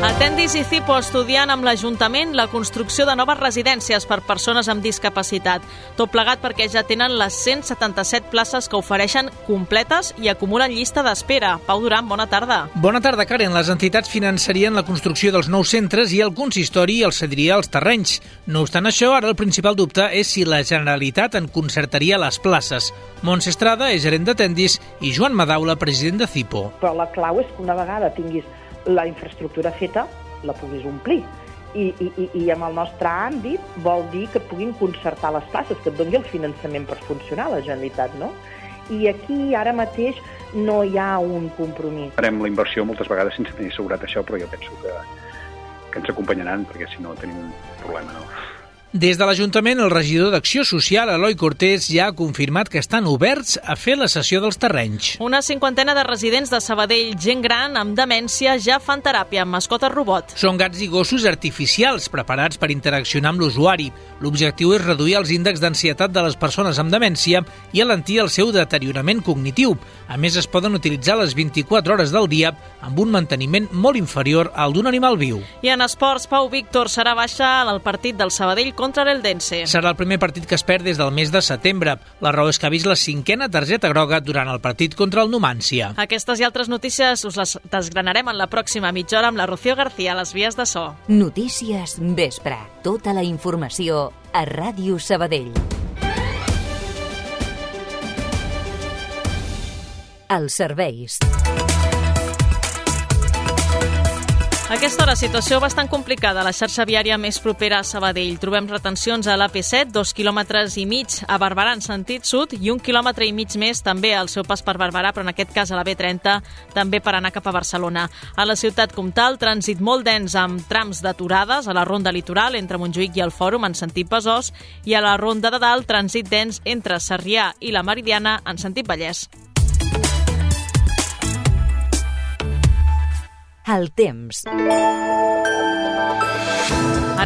Atendis i Cipo estudiant amb l'Ajuntament la construcció de noves residències per persones amb discapacitat. Tot plegat perquè ja tenen les 177 places que ofereixen completes i acumulen llista d'espera. Pau Duran, bona tarda. Bona tarda, Karen. Les entitats finançarien la construcció dels nous centres i el consistori els cediria els terrenys. No obstant això, ara el principal dubte és si la Generalitat en concertaria les places. Montse Estrada és gerent d'Atendis i Joan Madaula, president de Cipo. Però la clau és que una vegada tinguis la infraestructura feta la puguis omplir. I, i, i amb el nostre àmbit vol dir que puguin concertar les places, que et doni el finançament per funcionar la Generalitat, no? I aquí ara mateix no hi ha un compromís. Farem la inversió moltes vegades sense tenir assegurat això, però jo penso que, que ens acompanyaran, perquè si no tenim un problema, no? Des de l'Ajuntament, el regidor d'Acció Social, Eloi Cortés, ja ha confirmat que estan oberts a fer la sessió dels terrenys. Una cinquantena de residents de Sabadell, gent gran amb demència, ja fan teràpia amb mascotes robot. Són gats i gossos artificials preparats per interaccionar amb l'usuari. L'objectiu és reduir els índexs d'ansietat de les persones amb demència i alentir el seu deteriorament cognitiu. A més, es poden utilitzar les 24 hores del dia amb un manteniment molt inferior al d'un animal viu. I en esports, Pau Víctor serà baixa en el partit del Sabadell contra l'Eldense. Serà el primer partit que es perd des del mes de setembre. La raó és que ha vist la cinquena targeta groga durant el partit contra el Numància. Aquestes i altres notícies us les desgranarem en la pròxima mitja hora amb la Rocío García a les vies de so. Notícies Vespre. Tota la informació a Ràdio Sabadell. Els serveis. Aquesta hora, situació bastant complicada la xarxa viària més propera a Sabadell. Trobem retencions a l'AP7, dos quilòmetres i mig a Barberà en sentit sud i un quilòmetre i mig més també al seu pas per Barberà, però en aquest cas a la B30 també per anar cap a Barcelona. A la ciutat comtal, trànsit molt dens amb trams d'aturades a la ronda litoral entre Montjuïc i el Fòrum en sentit Besòs i a la ronda de dalt, trànsit dens entre Sarrià i la Meridiana en sentit Vallès. El temps.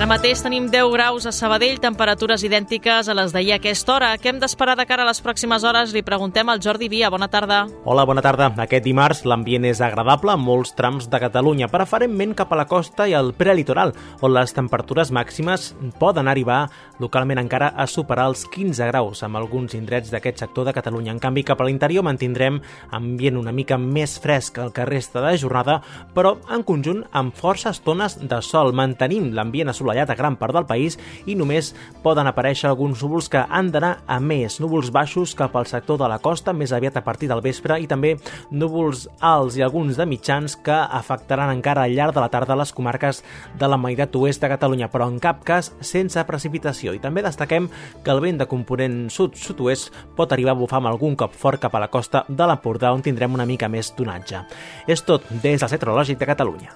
Ara mateix tenim 10 graus a Sabadell, temperatures idèntiques a les d'ahir a aquesta hora. Què hem d'esperar de cara a les pròximes hores? Li preguntem al Jordi Via. Bona tarda. Hola, bona tarda. Aquest dimarts l'ambient és agradable a molts trams de Catalunya, preferentment cap a la costa i al prelitoral, on les temperatures màximes poden arribar localment encara a superar els 15 graus amb alguns indrets d'aquest sector de Catalunya. En canvi, cap a l'interior mantindrem ambient una mica més fresc el que resta de jornada, però en conjunt amb força estones de sol. Mantenim l'ambient assolat assolellat a gran part del país i només poden aparèixer alguns núvols que han d'anar a més. Núvols baixos cap al sector de la costa, més aviat a partir del vespre, i també núvols alts i alguns de mitjans que afectaran encara al llarg de la tarda les comarques de la meitat oest de Catalunya, però en cap cas sense precipitació. I també destaquem que el vent de component sud-sud-oest pot arribar a bufar amb algun cop fort cap a la costa de l'Empordà, on tindrem una mica més d'onatge. És tot des del Centrològic de Catalunya.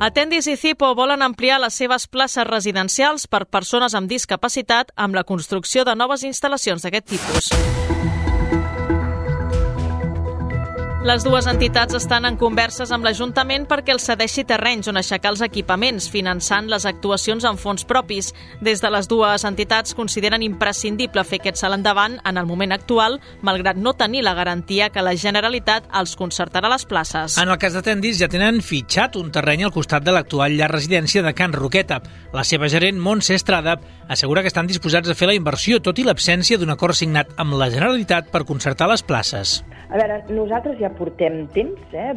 Atendis i Cipo volen ampliar les seves places residencials per persones amb discapacitat amb la construcció de noves instal·lacions d'aquest tipus. Les dues entitats estan en converses amb l'Ajuntament perquè els cedeixi terrenys on aixecar els equipaments, finançant les actuacions en fons propis. Des de les dues entitats consideren imprescindible fer aquest salt endavant en el moment actual, malgrat no tenir la garantia que la Generalitat els concertarà les places. En el cas de Tendis ja tenen fitxat un terreny al costat de l'actual llar residència de Can Roqueta. La seva gerent, Montse Estrada, assegura que estan disposats a fer la inversió, tot i l'absència d'un acord signat amb la Generalitat per concertar les places. A veure, nosaltres ja portem temps, eh?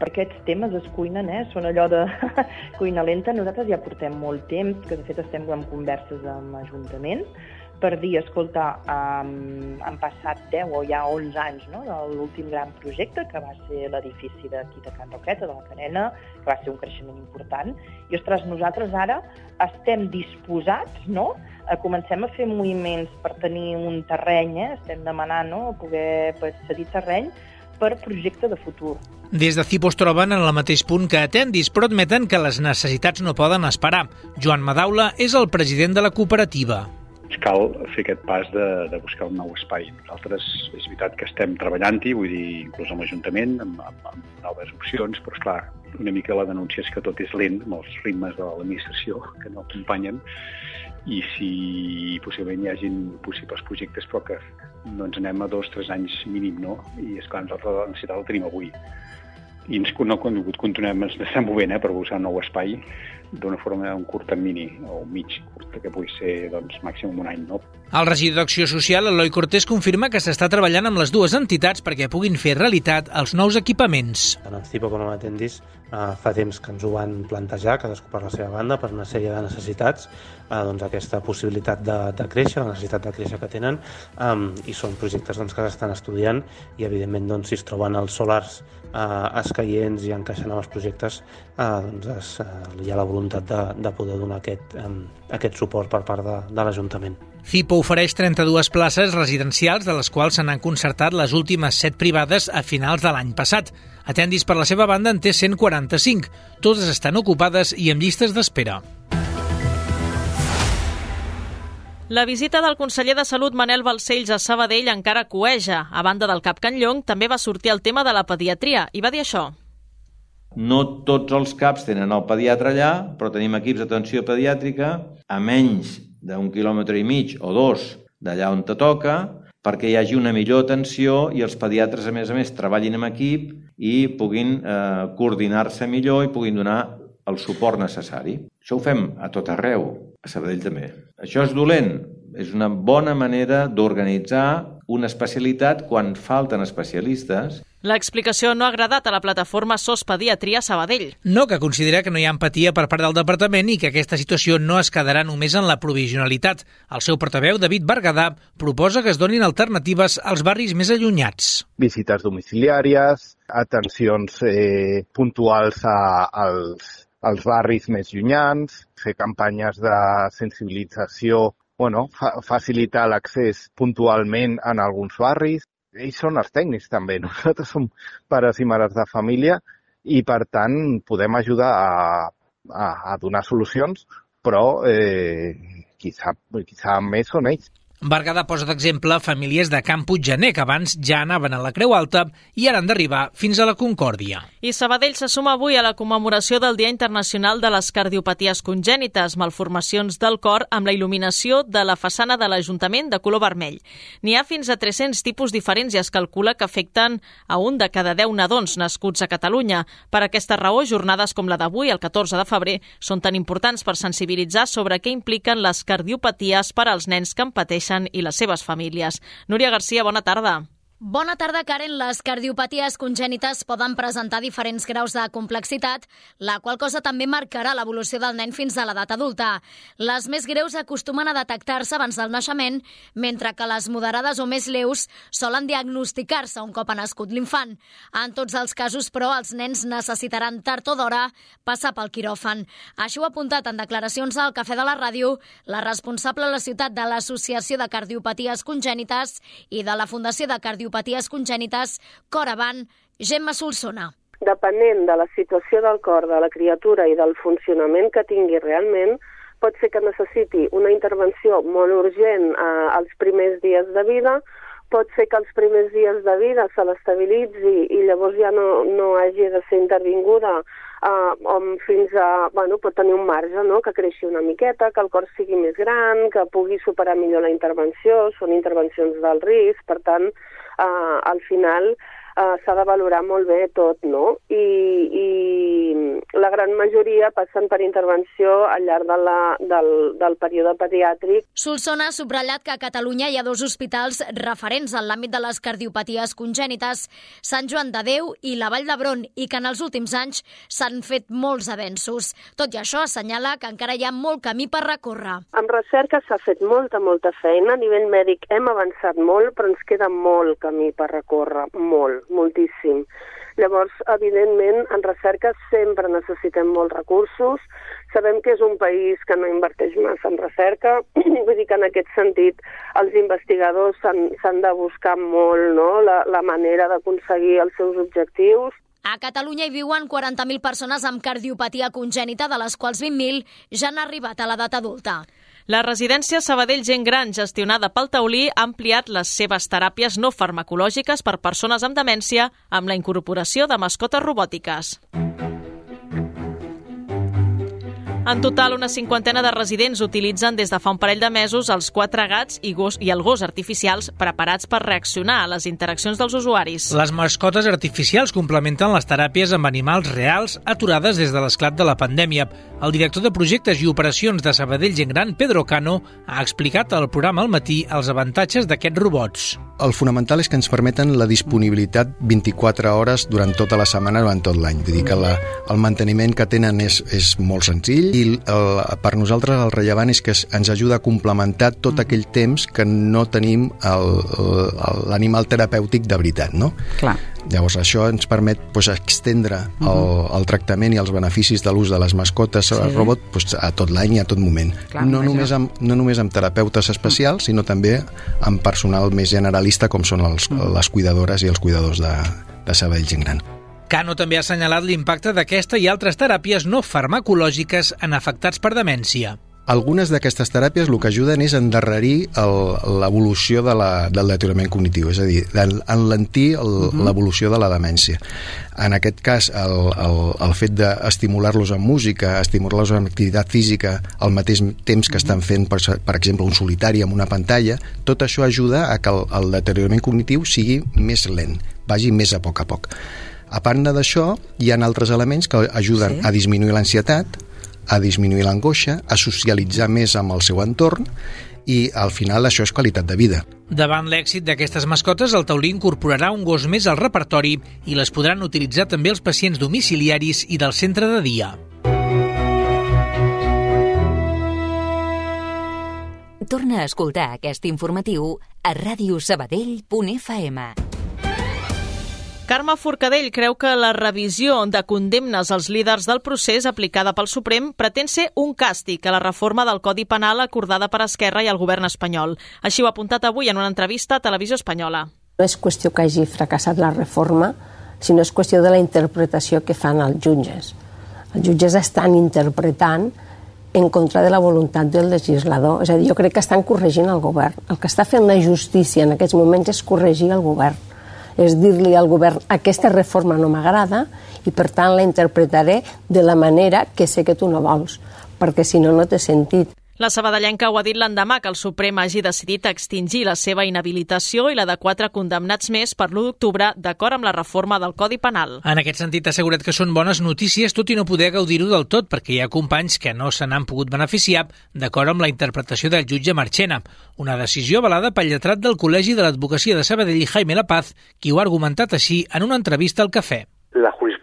per aquests temes es cuinen, eh? són allò de cuina lenta, nosaltres ja portem molt temps, que de fet estem en converses amb Ajuntament, per dir, escolta, um, han passat 10 o ja 11 anys no? de l'últim gran projecte, que va ser l'edifici d'aquí de Can Roqueta, de la Carena, que va ser un creixement important, i ostres, nosaltres ara estem disposats no? Eh, comencem a fer moviments per tenir un terreny, eh? estem demanant no? poder pues, cedir terreny per projecte de futur. Des de CIPO es troben en el mateix punt que Atendis, però admeten que les necessitats no poden esperar. Joan Madaula és el president de la cooperativa cal fer aquest pas de, de buscar un nou espai. Nosaltres és veritat que estem treballant-hi, vull dir, inclús amb l'Ajuntament, amb, amb, amb noves opcions, però esclar, una mica la denúncia és que tot és lent, amb els ritmes de l'administració que no acompanyen, i si possiblement hi hagin possibles projectes però que no ens anem a dos, tres anys mínim, no? I és clar, nosaltres la necessitat la tenim avui. I ens, no, continuem, ens estem movent eh, per buscar un nou espai d'una forma un curt termini o un mig curt, que pugui ser doncs, màxim un any. No? El regidor d'Acció Social, Eloi Cortés, confirma que s'està treballant amb les dues entitats perquè puguin fer realitat els nous equipaments. Tant el CIPO com el Atendis eh, fa temps que ens ho van plantejar, cadascú per la seva banda, per una sèrie de necessitats, eh, doncs aquesta possibilitat de, de créixer, la necessitat de créixer que tenen, eh, i són projectes doncs, que s'estan estudiant i, evidentment, doncs, si es troben els solars eh, escaients i encaixen amb els projectes, eh, doncs es, eh, hi ha la voluntat de, de poder donar aquest, eh, aquest suport per part de, de l'Ajuntament. CIPO ofereix 32 places residencials, de les quals se n'han concertat les últimes 7 privades a finals de l'any passat. Atendis per la seva banda en té 145. Totes estan ocupades i amb llistes d'espera. La visita del conseller de Salut Manel Balcells a Sabadell encara coeja. A banda del Cap Can Llong, també va sortir el tema de la pediatria i va dir això. No tots els CAPs tenen el pediatre allà, però tenim equips d'atenció pediàtrica a menys d'un quilòmetre i mig o dos d'allà on te toca, perquè hi hagi una millor atenció i els pediatres, a més a més, treballin en equip i puguin eh, coordinar-se millor i puguin donar el suport necessari. Això ho fem a tot arreu, a Sabadell també. Això és dolent? És una bona manera d'organitzar una especialitat quan falten especialistes. L'explicació no ha agradat a la plataforma SOS Pediatria Sabadell. No, que considera que no hi ha empatia per part del departament i que aquesta situació no es quedarà només en la provisionalitat. El seu portaveu, David Bergadà, proposa que es donin alternatives als barris més allunyats. Visites domiciliàries, atencions eh, puntuals a, als als barris més llunyans, fer campanyes de sensibilització, bueno, fa facilitar l'accés puntualment en alguns barris. Ells són els tècnics també, nosaltres som pares i mares de família i per tant podem ajudar a, a, a donar solucions, però eh, qui, sap, qui sap més són ells. Berguedà posa d'exemple famílies de Camp Puiggener que abans ja anaven a la Creu Alta i ara han d'arribar fins a la Concòrdia. I Sabadell se suma avui a la commemoració del Dia Internacional de les Cardiopaties Congènites, malformacions del cor amb la il·luminació de la façana de l'Ajuntament de color vermell. N'hi ha fins a 300 tipus diferents i es calcula que afecten a un de cada 10 nadons nascuts a Catalunya. Per aquesta raó, jornades com la d'avui, el 14 de febrer, són tan importants per sensibilitzar sobre què impliquen les cardiopaties per als nens que en pateixen i les seves famílies. Núria Garcia, bona tarda. Bona tarda, Karen. Les cardiopaties congènites poden presentar diferents graus de complexitat, la qual cosa també marcarà l'evolució del nen fins a l'edat adulta. Les més greus acostumen a detectar-se abans del naixement, mentre que les moderades o més lleus solen diagnosticar-se un cop ha nascut l'infant. En tots els casos, però, els nens necessitaran tard o d'hora passar pel quiròfan. Així ho ha apuntat en declaracions al Cafè de la Ràdio la responsable a la ciutat de l'Associació de Cardiopaties Congènites i de la Fundació de Cardiopaties cardiopaties congènites, cor avant, Gemma Solsona. Depenent de la situació del cor de la criatura i del funcionament que tingui realment, pot ser que necessiti una intervenció molt urgent eh, als primers dies de vida, pot ser que els primers dies de vida se l'estabilitzi i llavors ja no, no hagi de ser intervinguda eh, on fins a, bueno, pot tenir un marge, no?, que creixi una miqueta, que el cor sigui més gran, que pugui superar millor la intervenció, són intervencions del risc, per tant, eh, al final eh, s'ha de valorar molt bé tot, no? I, i la gran majoria passen per intervenció al llarg de la, del, del període pediàtric. Solsona ha subratllat que a Catalunya hi ha dos hospitals referents en l'àmbit de les cardiopaties congènites, Sant Joan de Déu i la Vall d'Hebron, i que en els últims anys s'han fet molts avenços. Tot i això, assenyala que encara hi ha molt camí per recórrer. Amb recerca s'ha fet molta, molta feina. A nivell mèdic hem avançat molt, però ens queda molt camí per recórrer, molt, moltíssim. Llavors, evidentment, en recerca sempre necessitem molts recursos. Sabem que és un país que no inverteix massa en recerca, vull dir que en aquest sentit els investigadors s'han de buscar molt no? la, la manera d'aconseguir els seus objectius. A Catalunya hi viuen 40.000 persones amb cardiopatia congènita, de les quals 20.000 ja han arribat a l'edat adulta. La residència Sabadell Gent Gran, gestionada pel Taulí, ha ampliat les seves teràpies no farmacològiques per persones amb demència amb la incorporació de mascotes robòtiques. En total, una cinquantena de residents utilitzen des de fa un parell de mesos els quatre gats i, gos, i el gos artificials preparats per reaccionar a les interaccions dels usuaris. Les mascotes artificials complementen les teràpies amb animals reals aturades des de l'esclat de la pandèmia. El director de projectes i operacions de Sabadell Gent Gran, Pedro Cano, ha explicat al programa al matí els avantatges d'aquests robots. El fonamental és que ens permeten la disponibilitat 24 hores durant tota la setmana, durant tot l'any. Vull dir que la, el manteniment que tenen és, és molt senzill i el, per nosaltres el rellevant és que ens ajuda a complementar tot aquell temps que no tenim l'animal terapèutic de veritat, no? Clar. Llavors això ens permet pues, extendre el, el tractament i els beneficis de l'ús de les mascotes sí. al robot pues, a tot l'any i a tot moment. Clar, no, només amb, no només amb terapeutes especials, sinó també amb personal més generalista com són els, les cuidadores i els cuidadors de, de Sabadell Gent Gran. Cano també ha assenyalat l'impacte d'aquesta i altres teràpies no farmacològiques en afectats per demència. Algunes d'aquestes teràpies el que ajuden és endarrerir l'evolució de la, del deteriorament cognitiu, és a dir, enlentir l'evolució de la demència. En aquest cas, el, el, el fet d'estimular-los amb música, estimular-los amb activitat física al mateix temps que estan fent, per, per exemple, un solitari amb una pantalla, tot això ajuda a que el, el deteriorament cognitiu sigui més lent, vagi més a poc a poc. A part d'això, hi ha altres elements que ajuden sí. a disminuir l'ansietat, a disminuir l'angoixa, a socialitzar més amb el seu entorn i al final això és qualitat de vida. Davant l'èxit d'aquestes mascotes, el taulí incorporarà un gos més al repertori i les podran utilitzar també els pacients domiciliaris i del centre de dia. Torna a escoltar aquest informatiu a radiosabadell.fm. Carme Forcadell creu que la revisió de condemnes als líders del procés aplicada pel Suprem pretén ser un càstig a la reforma del Codi Penal acordada per Esquerra i el govern espanyol. Així ho ha apuntat avui en una entrevista a Televisió Espanyola. No és qüestió que hagi fracassat la reforma, sinó és qüestió de la interpretació que fan els jutges. Els jutges estan interpretant en contra de la voluntat del legislador. És a dir, jo crec que estan corregint el govern. El que està fent la justícia en aquests moments és corregir el govern és dir-li al govern aquesta reforma no m'agrada i per tant la interpretaré de la manera que sé que tu no vols, perquè si no, no té sentit. La sabadellenca ho ha dit l'endemà que el Suprem hagi decidit extingir la seva inhabilitació i la de quatre condemnats més per l'1 d'octubre, d'acord amb la reforma del Codi Penal. En aquest sentit, ha assegurat que són bones notícies, tot i no poder gaudir-ho del tot, perquè hi ha companys que no se n'han pogut beneficiar, d'acord amb la interpretació del jutge Marchena. Una decisió avalada pel lletrat del Col·legi de l'Advocacia de Sabadell, Jaime La Paz, qui ho ha argumentat així en una entrevista al Cafè.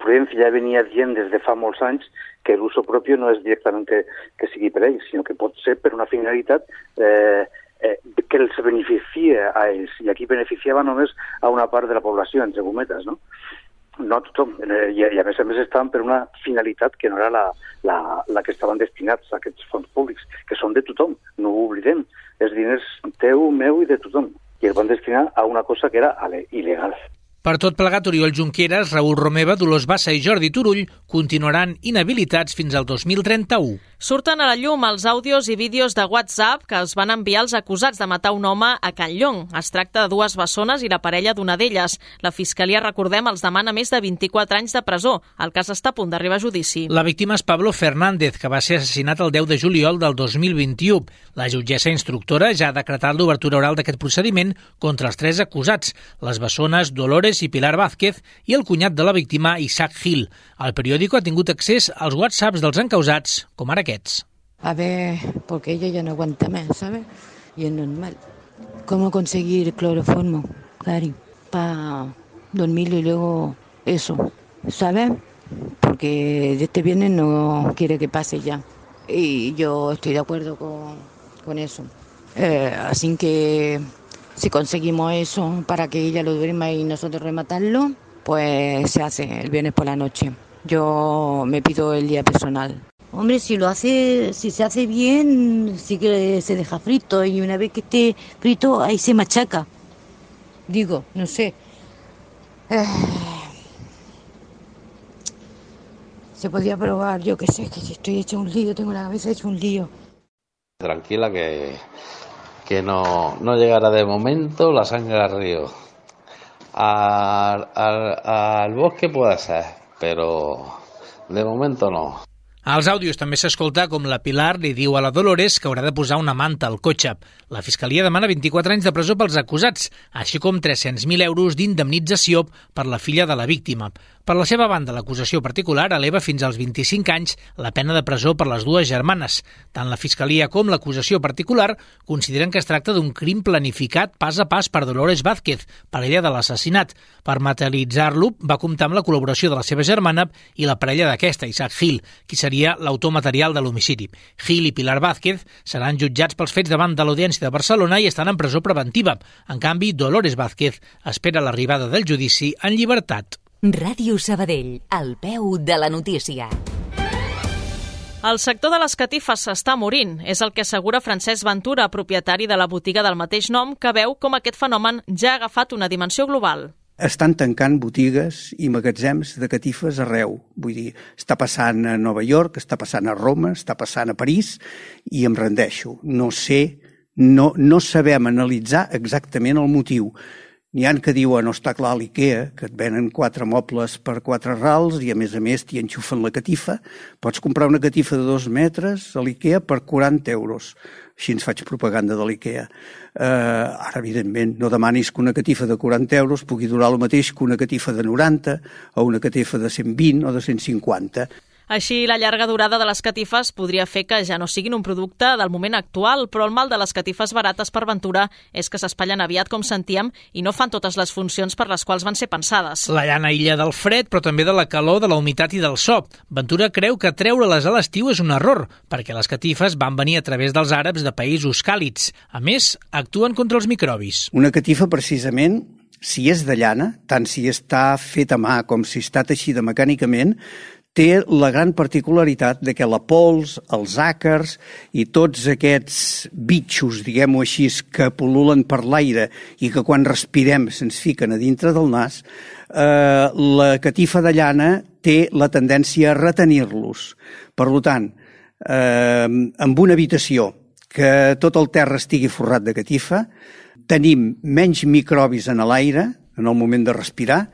Jurisprudència ja venia dient des de fa molts anys que l'uso propi no és directament que, que sigui per ells, sinó que pot ser per una finalitat eh, eh, que els beneficia a ells. I aquí beneficiava només a una part de la població, entre cometes, no? No a tothom. Eh, I, I a més a més estaven per una finalitat que no era la, la, la que estaven destinats a aquests fons públics, que són de tothom, no ho oblidem. Els diners teu, meu i de tothom. I els van destinar a una cosa que era il·legal. Per tot plegat, Oriol Junqueras, Raül Romeva, Dolors Bassa i Jordi Turull continuaran inhabilitats fins al 2031. Surten a la llum els àudios i vídeos de WhatsApp que els van enviar els acusats de matar un home a Can Llong. Es tracta de dues bessones i la parella d'una d'elles. La Fiscalia, recordem, els demana més de 24 anys de presó. El cas està a punt d'arribar a judici. La víctima és Pablo Fernández, que va ser assassinat el 10 de juliol del 2021. La jutgessa instructora ja ha decretat l'obertura oral d'aquest procediment contra els tres acusats, les bessones Dolores i Pilar Vázquez i el cunyat de la víctima, Isaac Gil. El periòdico ha tingut accés als whatsapps dels encausats, com ara aquests. A ver, porque ella ya no aguanta más, ¿sabes? Y es normal. ¿Cómo conseguir cloroformo, Cari? Para dormirlo y luego eso, ¿sabes? Porque este viernes no quiere que pase ya. Y yo estoy de acuerdo con, con eso. Eh, así que si conseguimos eso para que ella lo duerma y nosotros rematarlo, pues se hace el viernes por la noche. Yo me pido el día personal. Hombre, si lo hace, si se hace bien, sí que se deja frito y una vez que esté frito ahí se machaca. Digo, no sé. Eh, se podía probar, yo qué sé, que si estoy hecho un lío, tengo la cabeza hecho un lío. Tranquila que, que no, no llegará de momento la sangre al río. Al, al, al bosque puede ser, pero de momento no. Als àudios també s'escolta com la Pilar li diu a la Dolores que haurà de posar una manta al cotxe. La Fiscalia demana 24 anys de presó pels acusats, així com 300.000 euros d'indemnització per la filla de la víctima. Per la seva banda, l'acusació particular eleva fins als 25 anys la pena de presó per les dues germanes. Tant la Fiscalia com l'acusació particular consideren que es tracta d'un crim planificat pas a pas per Dolores Vázquez, parella de l'assassinat. Per materialitzar-lo, va comptar amb la col·laboració de la seva germana i la parella d'aquesta, Isaac Gil, qui seria l'autor material de l'homicidi. Gil i Pilar Vázquez seran jutjats pels fets davant de l'Audiència de Barcelona i estan en presó preventiva. En canvi, Dolores Vázquez espera l'arribada del judici en llibertat. Ràdio Sabadell, al peu de la notícia. El sector de les catifes s'està morint, és el que assegura Francesc Ventura, propietari de la botiga del mateix nom, que veu com aquest fenomen ja ha agafat una dimensió global. Estan tancant botigues i magatzems de catifes arreu. Vull dir, està passant a Nova York, està passant a Roma, està passant a París, i em rendeixo. No sé, no, no sabem analitzar exactament el motiu N'hi han que diuen, no està clar, l'IKEA, que et venen quatre mobles per quatre rals i a més a més t'hi enxufen la catifa. Pots comprar una catifa de dos metres a l'IKEA per 40 euros. Així ens faig propaganda de l'IKEA. Uh, ara, evidentment, no demanis que una catifa de 40 euros pugui durar el mateix que una catifa de 90 o una catifa de 120 o de 150. Així, la llarga durada de les catifes podria fer que ja no siguin un producte del moment actual, però el mal de les catifes barates per Ventura és que s'espatllen aviat, com sentíem, i no fan totes les funcions per les quals van ser pensades. La llana illa del fred, però també de la calor, de la humitat i del so. Ventura creu que treure-les a l'estiu és un error, perquè les catifes van venir a través dels àrabs de països càlids. A més, actuen contra els microbis. Una catifa, precisament, si és de llana, tant si està feta a mà com si està teixida mecànicament, té la gran particularitat de que la pols, els àcars i tots aquests bitxos, diguem-ho així, que pol·lulen per l'aire i que quan respirem se'ns fiquen a dintre del nas, eh, la catifa de llana té la tendència a retenir-los. Per tant, eh, amb una habitació que tot el terra estigui forrat de catifa, tenim menys microbis en l'aire en el moment de respirar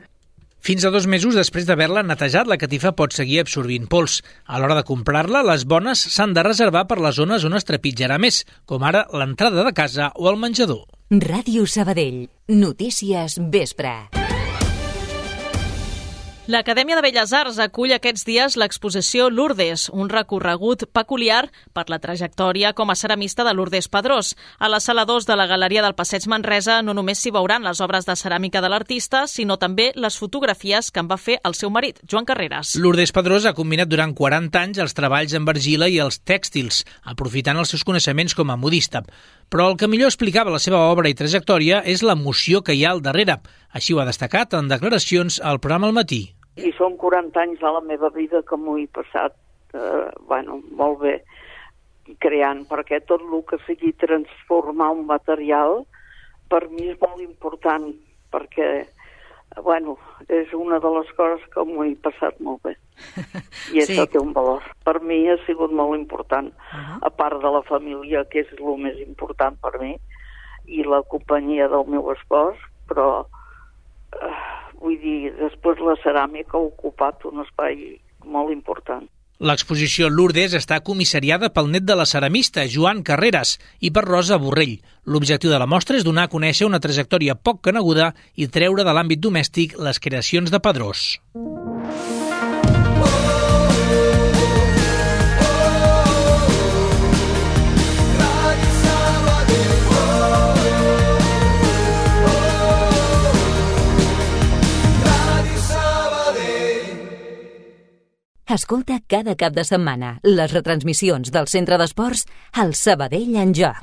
fins a dos mesos després d'haver-la netejat, la catifa pot seguir absorbint pols. A l'hora de comprar-la, les bones s'han de reservar per les zones on es trepitjarà més, com ara l'entrada de casa o el menjador. Ràdio Sabadell. Notícies vespre. L'Acadèmia de Belles Arts acull aquests dies l'exposició Lourdes, un recorregut peculiar per la trajectòria com a ceramista de Lourdes Pedrós. A la sala 2 de la Galeria del Passeig Manresa no només s'hi veuran les obres de ceràmica de l'artista, sinó també les fotografies que en va fer el seu marit, Joan Carreras. Lourdes Pedrós ha combinat durant 40 anys els treballs en argila i els tèxtils, aprofitant els seus coneixements com a modista. Però el que millor explicava la seva obra i trajectòria és l'emoció que hi ha al darrere. Així ho ha destacat en declaracions al programa al matí. I són 40 anys de la meva vida que m'ho he passat, eh, bueno, molt bé, creant, perquè tot el que sigui transformar un material per mi és molt important, perquè, bueno, és una de les coses que m'ho he passat molt bé. I això sí. té un valor. Per mi ha sigut molt important, uh -huh. a part de la família, que és el més important per mi, i la companyia del meu espòs, però Vull dir, després la ceràmica ha ocupat un espai molt important. L'exposició Lourdes està comissariada pel net de la ceramista, Joan Carreras, i per Rosa Borrell. L'objectiu de la mostra és donar a conèixer una trajectòria poc coneguda i treure de l'àmbit domèstic les creacions de Pedrós. Escolta cada cap de setmana les retransmissions del Centre d'Esports al Sabadell en Joc.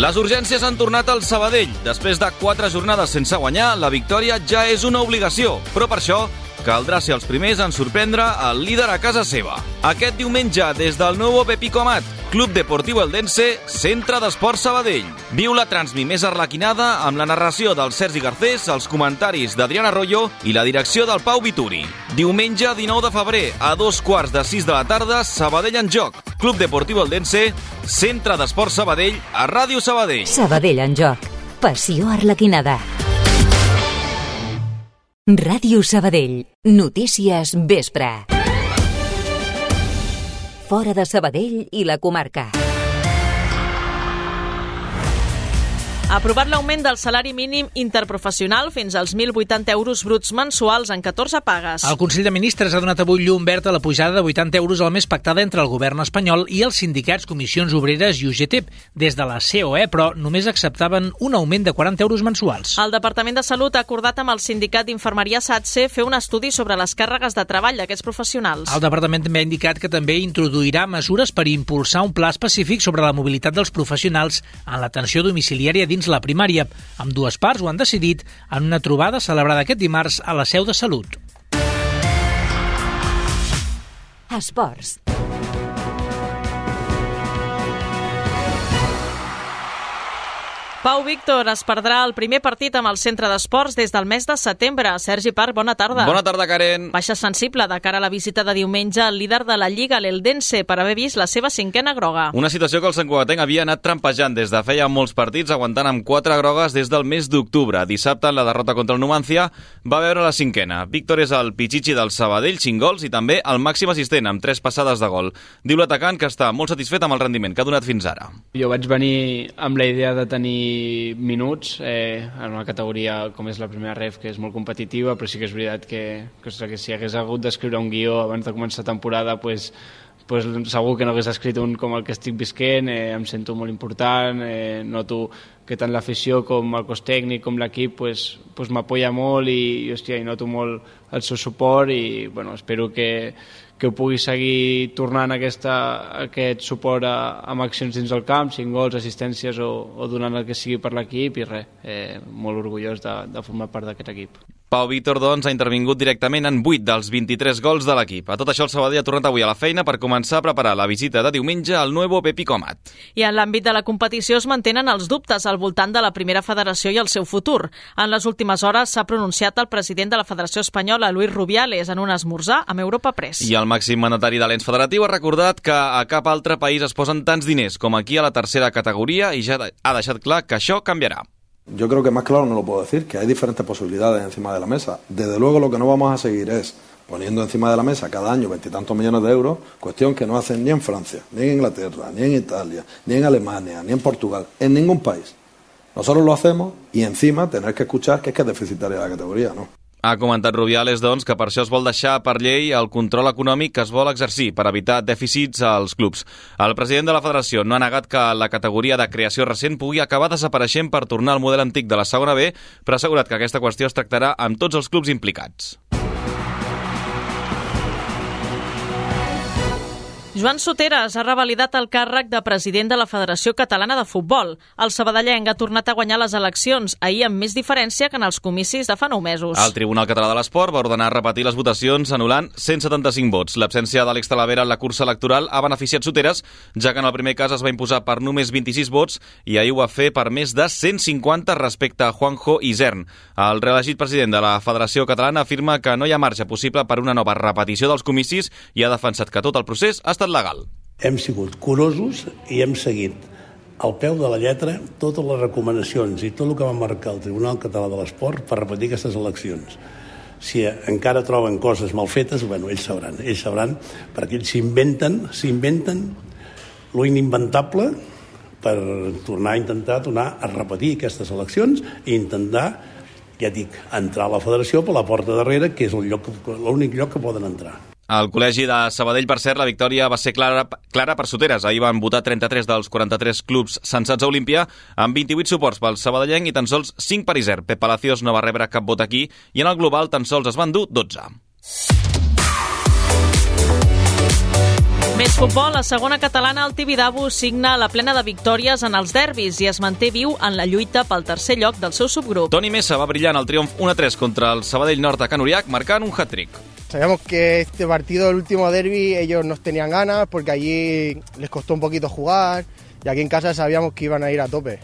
Les urgències han tornat al Sabadell. Després de quatre jornades sense guanyar, la victòria ja és una obligació. Però per això caldrà ser els primers en sorprendre el líder a casa seva. Aquest diumenge, des del nou Pepico Amat, Club Deportiu Eldense, Centre d'Esports Sabadell. Viu la transmi més arlequinada amb la narració del Sergi Garcés, els comentaris d'Adriana Arroyo i la direcció del Pau Vituri. Diumenge 19 de febrer, a dos quarts de sis de la tarda, Sabadell en joc. Club Deportiu Eldense, Centre d'Esports Sabadell, a Ràdio Sabadell. Sabadell en joc. Passió arlequinada. Ràdio Sabadell. Notícies vespre. Fora de Sabadell i la comarca. Aprovat l'augment del salari mínim interprofessional fins als 1.080 euros bruts mensuals en 14 pagues. El Consell de Ministres ha donat avui llum verd a la pujada de 80 euros al mes pactada entre el govern espanyol i els sindicats Comissions Obreres i UGT des de la COE, però només acceptaven un augment de 40 euros mensuals. El Departament de Salut ha acordat amb el sindicat d'Infermeria SATSE fer un estudi sobre les càrregues de treball d'aquests professionals. El departament també ha indicat que també introduirà mesures per impulsar un pla específic sobre la mobilitat dels professionals en l'atenció domiciliària dins la primària. Amb dues parts ho han decidit en una trobada celebrada aquest dimarts a la seu de Salut. Esports. Pau Víctor es perdrà el primer partit amb el centre d'esports des del mes de setembre. Sergi Parc, bona tarda. Bona tarda, Karen. Baixa sensible de cara a la visita de diumenge al líder de la Lliga, l'Eldense, per haver vist la seva cinquena groga. Una situació que el Sant Cugatenc havia anat trampejant des de feia molts partits, aguantant amb quatre grogues des del mes d'octubre. Dissabte, en la derrota contra el Numancia, va veure la cinquena. Víctor és el pitxitxi del Sabadell, 5 gols, i també el màxim assistent, amb tres passades de gol. Diu l'atacant que està molt satisfet amb el rendiment que ha donat fins ara. Jo vaig venir amb la idea de tenir minuts eh, en una categoria com és la primera ref, que és molt competitiva, però sí que és veritat que, que, que si hagués hagut d'escriure un guió abans de començar temporada, pues, pues segur que no hagués escrit un com el que estic visquent, eh, em sento molt important, eh, noto que tant l'afició com el cos tècnic com l'equip pues, pues m'apoya molt i, i, hòstia, i noto molt el seu suport i bueno, espero que, que pugui seguir tornant aquesta, aquest suport a, amb accions dins del camp, 5 gols, assistències o, o donant el que sigui per l'equip i res, eh, molt orgullós de, de formar part d'aquest equip. Pau Víctor, doncs, ha intervingut directament en 8 dels 23 gols de l'equip. A tot això, el Sabadell ha tornat avui a la feina per començar a preparar la visita de diumenge al Nuevo Pepi Comat. I en l'àmbit de la competició es mantenen els dubtes al voltant de la primera federació i el seu futur. En les últimes hores s'ha pronunciat el president de la Federació Espanyola, Luis Rubiales, en un esmorzar amb Europa Press. I el màxim mandatari de l'ens federatiu ha recordat que a cap altre país es posen tants diners com aquí a la tercera categoria i ja ha deixat clar que això canviarà. Yo creo que más claro no lo puedo decir, que hay diferentes posibilidades encima de la mesa. Desde luego lo que no vamos a seguir es poniendo encima de la mesa cada año veintitantos millones de euros, cuestión que no hacen ni en Francia, ni en Inglaterra, ni en Italia, ni en Alemania, ni en Portugal, en ningún país. Nosotros lo hacemos y encima tener que escuchar que es que es deficitaria la categoría, ¿no? Ha comentat Rubiales, doncs, que per això es vol deixar per llei el control econòmic que es vol exercir per evitar dèficits als clubs. El president de la federació no ha negat que la categoria de creació recent pugui acabar desapareixent per tornar al model antic de la segona B, però ha assegurat que aquesta qüestió es tractarà amb tots els clubs implicats. Joan Soteres ha revalidat el càrrec de president de la Federació Catalana de Futbol. El sabadellenc ha tornat a guanyar les eleccions, ahir amb més diferència que en els comicis de fa nou mesos. El Tribunal Català de l'Esport va ordenar repetir les votacions anul·lant 175 vots. L'absència d'Àlex Talavera en la cursa electoral ha beneficiat Soteres, ja que en el primer cas es va imposar per només 26 vots i ahir ho va fer per més de 150 respecte a Juanjo Isern. El reelegit president de la Federació Catalana afirma que no hi ha marge possible per una nova repetició dels comicis i ha defensat que tot el procés ha estat legal. Hem sigut curosos i hem seguit al peu de la lletra totes les recomanacions i tot el que va marcar el Tribunal Català de l'Esport per repetir aquestes eleccions. Si encara troben coses mal fetes, bueno, ells sabran, ells sabran, perquè ells s'inventen, s'inventen lo ininventable per tornar a intentar tornar a repetir aquestes eleccions i intentar, ja dic, entrar a la federació per la porta darrere, que és l'únic lloc que poden entrar. Al Col·legi de Sabadell, per cert, la victòria va ser clara, clara per Soteres. Ahir van votar 33 dels 43 clubs censats a Olímpia, amb 28 suports pel sabadellenc i tan sols 5 per Iser. Pep Palacios no va rebre cap vot aquí i en el global tan sols es van dur 12. Més futbol, la segona catalana, el Tibidabo, signa la plena de victòries en els derbis i es manté viu en la lluita pel tercer lloc del seu subgrup. Toni Messa va brillar en el triomf 1-3 contra el Sabadell Nord de Can Uriac, marcant un hat-trick. Sabíamos que este partido, el último derby, ellos nos tenían ganas porque allí les costó un poquito jugar y aquí en casa sabíamos que iban a ir a tope.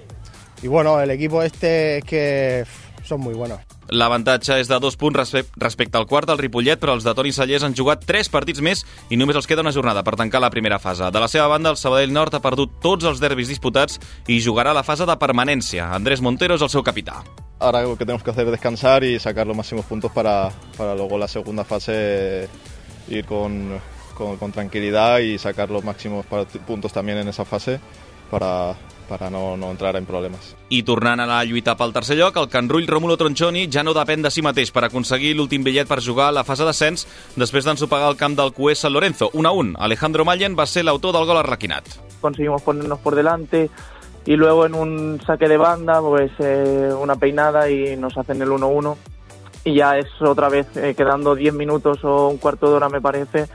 Y bueno, el equipo este es que son muy buenos. L'avantatge és de dos punts respecte al quart del Ripollet, però els de Toni Sallés han jugat tres partits més i només els queda una jornada per tancar la primera fase. De la seva banda, el Sabadell Nord ha perdut tots els derbis disputats i jugarà la fase de permanència. Andrés Montero és el seu capità. Ahora lo que tenemos que hacer es descansar y sacar los máximos puntos para, para luego la segunda fase ir con, con, con tranquilidad y sacar los máximos puntos también en esa fase para, para no, no entrar en problemes. I tornant a la lluita pel tercer lloc, el Canrull Rómulo Tronchoni ja no depèn de si mateix per aconseguir l'últim bitllet per jugar a la fase d'ascens després d'ensopegar el camp del QE San Lorenzo. 1 a 1. Alejandro Mallen va ser l'autor del gol arraquinat. Conseguimos ponernos por delante y luego en un saque de banda, pues eh, una peinada y nos hacen el 1-1. Y ya es otra vez, eh, quedando 10 minutos o un cuarto de hora me parece,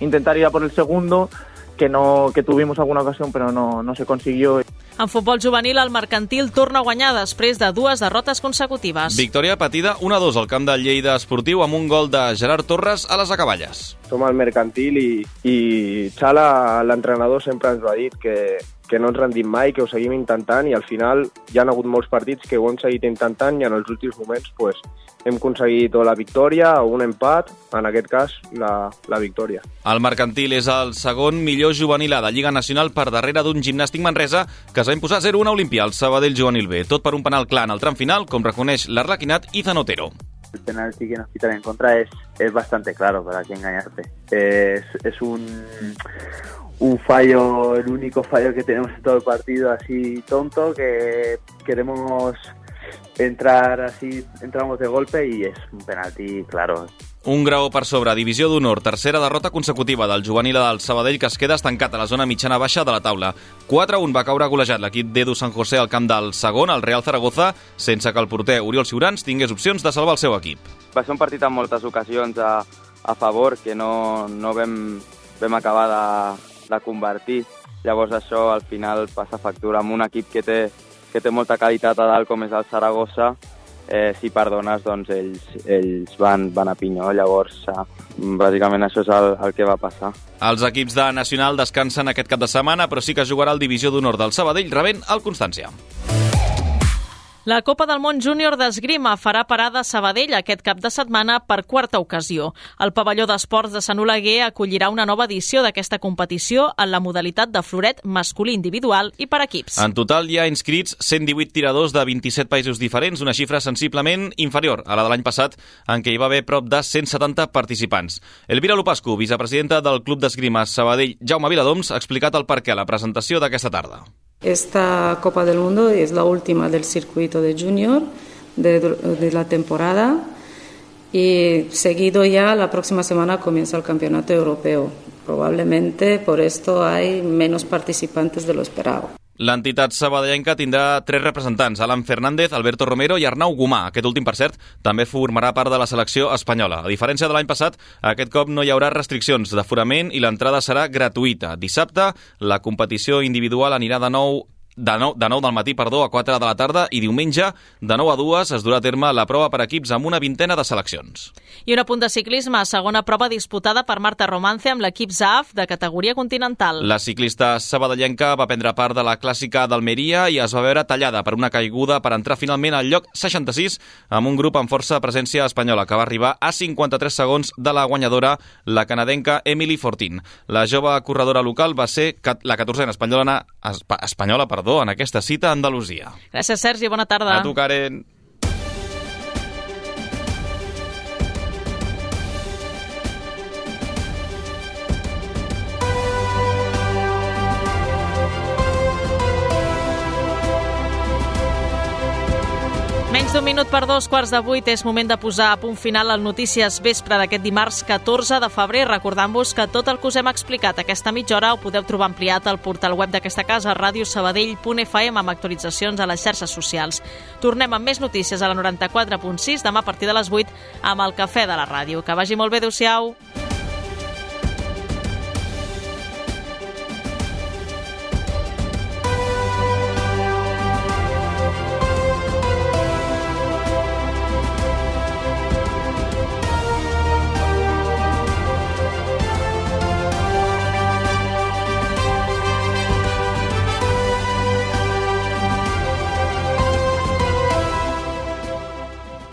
intentar ir a por el segundo, que, no, que tuvimos alguna ocasión pero no, no se consiguió. En futbol juvenil, el mercantil torna a guanyar després de dues derrotes consecutives. Victòria patida 1-2 al camp del Lleida Esportiu amb un gol de Gerard Torres a les acaballes. Som el mercantil i, i Xala, l'entrenador, sempre ens ho ha dit que, que no ens rendim mai, que ho seguim intentant i al final hi han hagut molts partits que ho hem seguit intentant i en els últims moments pues, hem aconseguit o la victòria o un empat, en aquest cas la, la victòria. El Mercantil és el segon millor juvenil de Lliga Nacional per darrere d'un gimnàstic Manresa que es va imposar 0-1 a Olimpia, el Sabadell Juvenil B, tot per un penal clar en el tram final, com reconeix l'Arlequinat i Zanotero. el penalti que nos quitan en contra es, es bastante claro, para que engañarte. Es, es un, un fallo, el único fallo que tenemos en todo el partido, así tonto, que queremos entrar así, entramos de golpe y es un penalti claro. Un grau per sobre, divisió d'honor, tercera derrota consecutiva del juvenil del Sabadell que es queda estancat a la zona mitjana-baixa de la taula. 4-1 va caure golejat l'equip d'Edu San José al camp del segon, el Real Zaragoza, sense que el porter Oriol Ciurans tingués opcions de salvar el seu equip. Va ser un partit amb moltes ocasions a, a favor que no, no vam, vam acabar de, de convertir. Llavors això al final passa factura amb un equip que té, que té molta qualitat a dalt com és el Saragossa, eh, si perdones doncs ells, ells van, van a pinyó, llavors eh, bàsicament això és el, el que va passar. Els equips de Nacional descansen aquest cap de setmana, però sí que jugarà el Divisió d'Honor del Sabadell rebent el Constància. La Copa del Món Júnior d'Esgrima farà parada a Sabadell aquest cap de setmana per quarta ocasió. El pavelló d'esports de Sant Oleguer acollirà una nova edició d'aquesta competició en la modalitat de floret masculí individual i per equips. En total hi ha inscrits 118 tiradors de 27 països diferents, una xifra sensiblement inferior a la de l'any passat, en què hi va haver prop de 170 participants. Elvira Lupascu, vicepresidenta del Club d'Esgrima Sabadell Jaume Viladoms, ha explicat el perquè a la presentació d'aquesta tarda. Esta Copa del Mundo es la última del circuito de junior de, la temporada y seguido ya la próxima semana comienza el campeonato europeo. Probablemente por esto hay menos participantes de lo esperado. L'entitat sabadellenca tindrà tres representants, Alan Fernández, Alberto Romero i Arnau Gomà. Aquest últim, per cert, també formarà part de la selecció espanyola. A diferència de l'any passat, aquest cop no hi haurà restriccions d'aforament i l'entrada serà gratuïta. Dissabte, la competició individual anirà de nou de 9, de 9 del matí perdó, a 4 de la tarda i diumenge de 9 a 2 es durà a terme la prova per equips amb una vintena de seleccions. I un apunt de ciclisme, segona prova disputada per Marta Romance amb l'equip ZAF de categoria continental. La ciclista sabadellenca va prendre part de la clàssica d'Almeria i es va veure tallada per una caiguda per entrar finalment al lloc 66 amb un grup amb força presència espanyola que va arribar a 53 segons de la guanyadora, la canadenca Emily Fortin. La jove corredora local va ser la 14a espanyola, espanyola perdó, perdó, en aquesta cita a Andalusia. Gràcies, Sergi. Bona tarda. A tu, Karen. Menys d'un minut per dos quarts de vuit és moment de posar a punt final al Notícies Vespre d'aquest dimarts 14 de febrer, recordant-vos que tot el que us hem explicat aquesta mitja hora ho podeu trobar ampliat al portal web d'aquesta casa, radiosabadell.fm, amb actualitzacions a les xarxes socials. Tornem amb més notícies a la 94.6 demà a partir de les 8 amb el Cafè de la Ràdio. Que vagi molt bé, adeu-siau.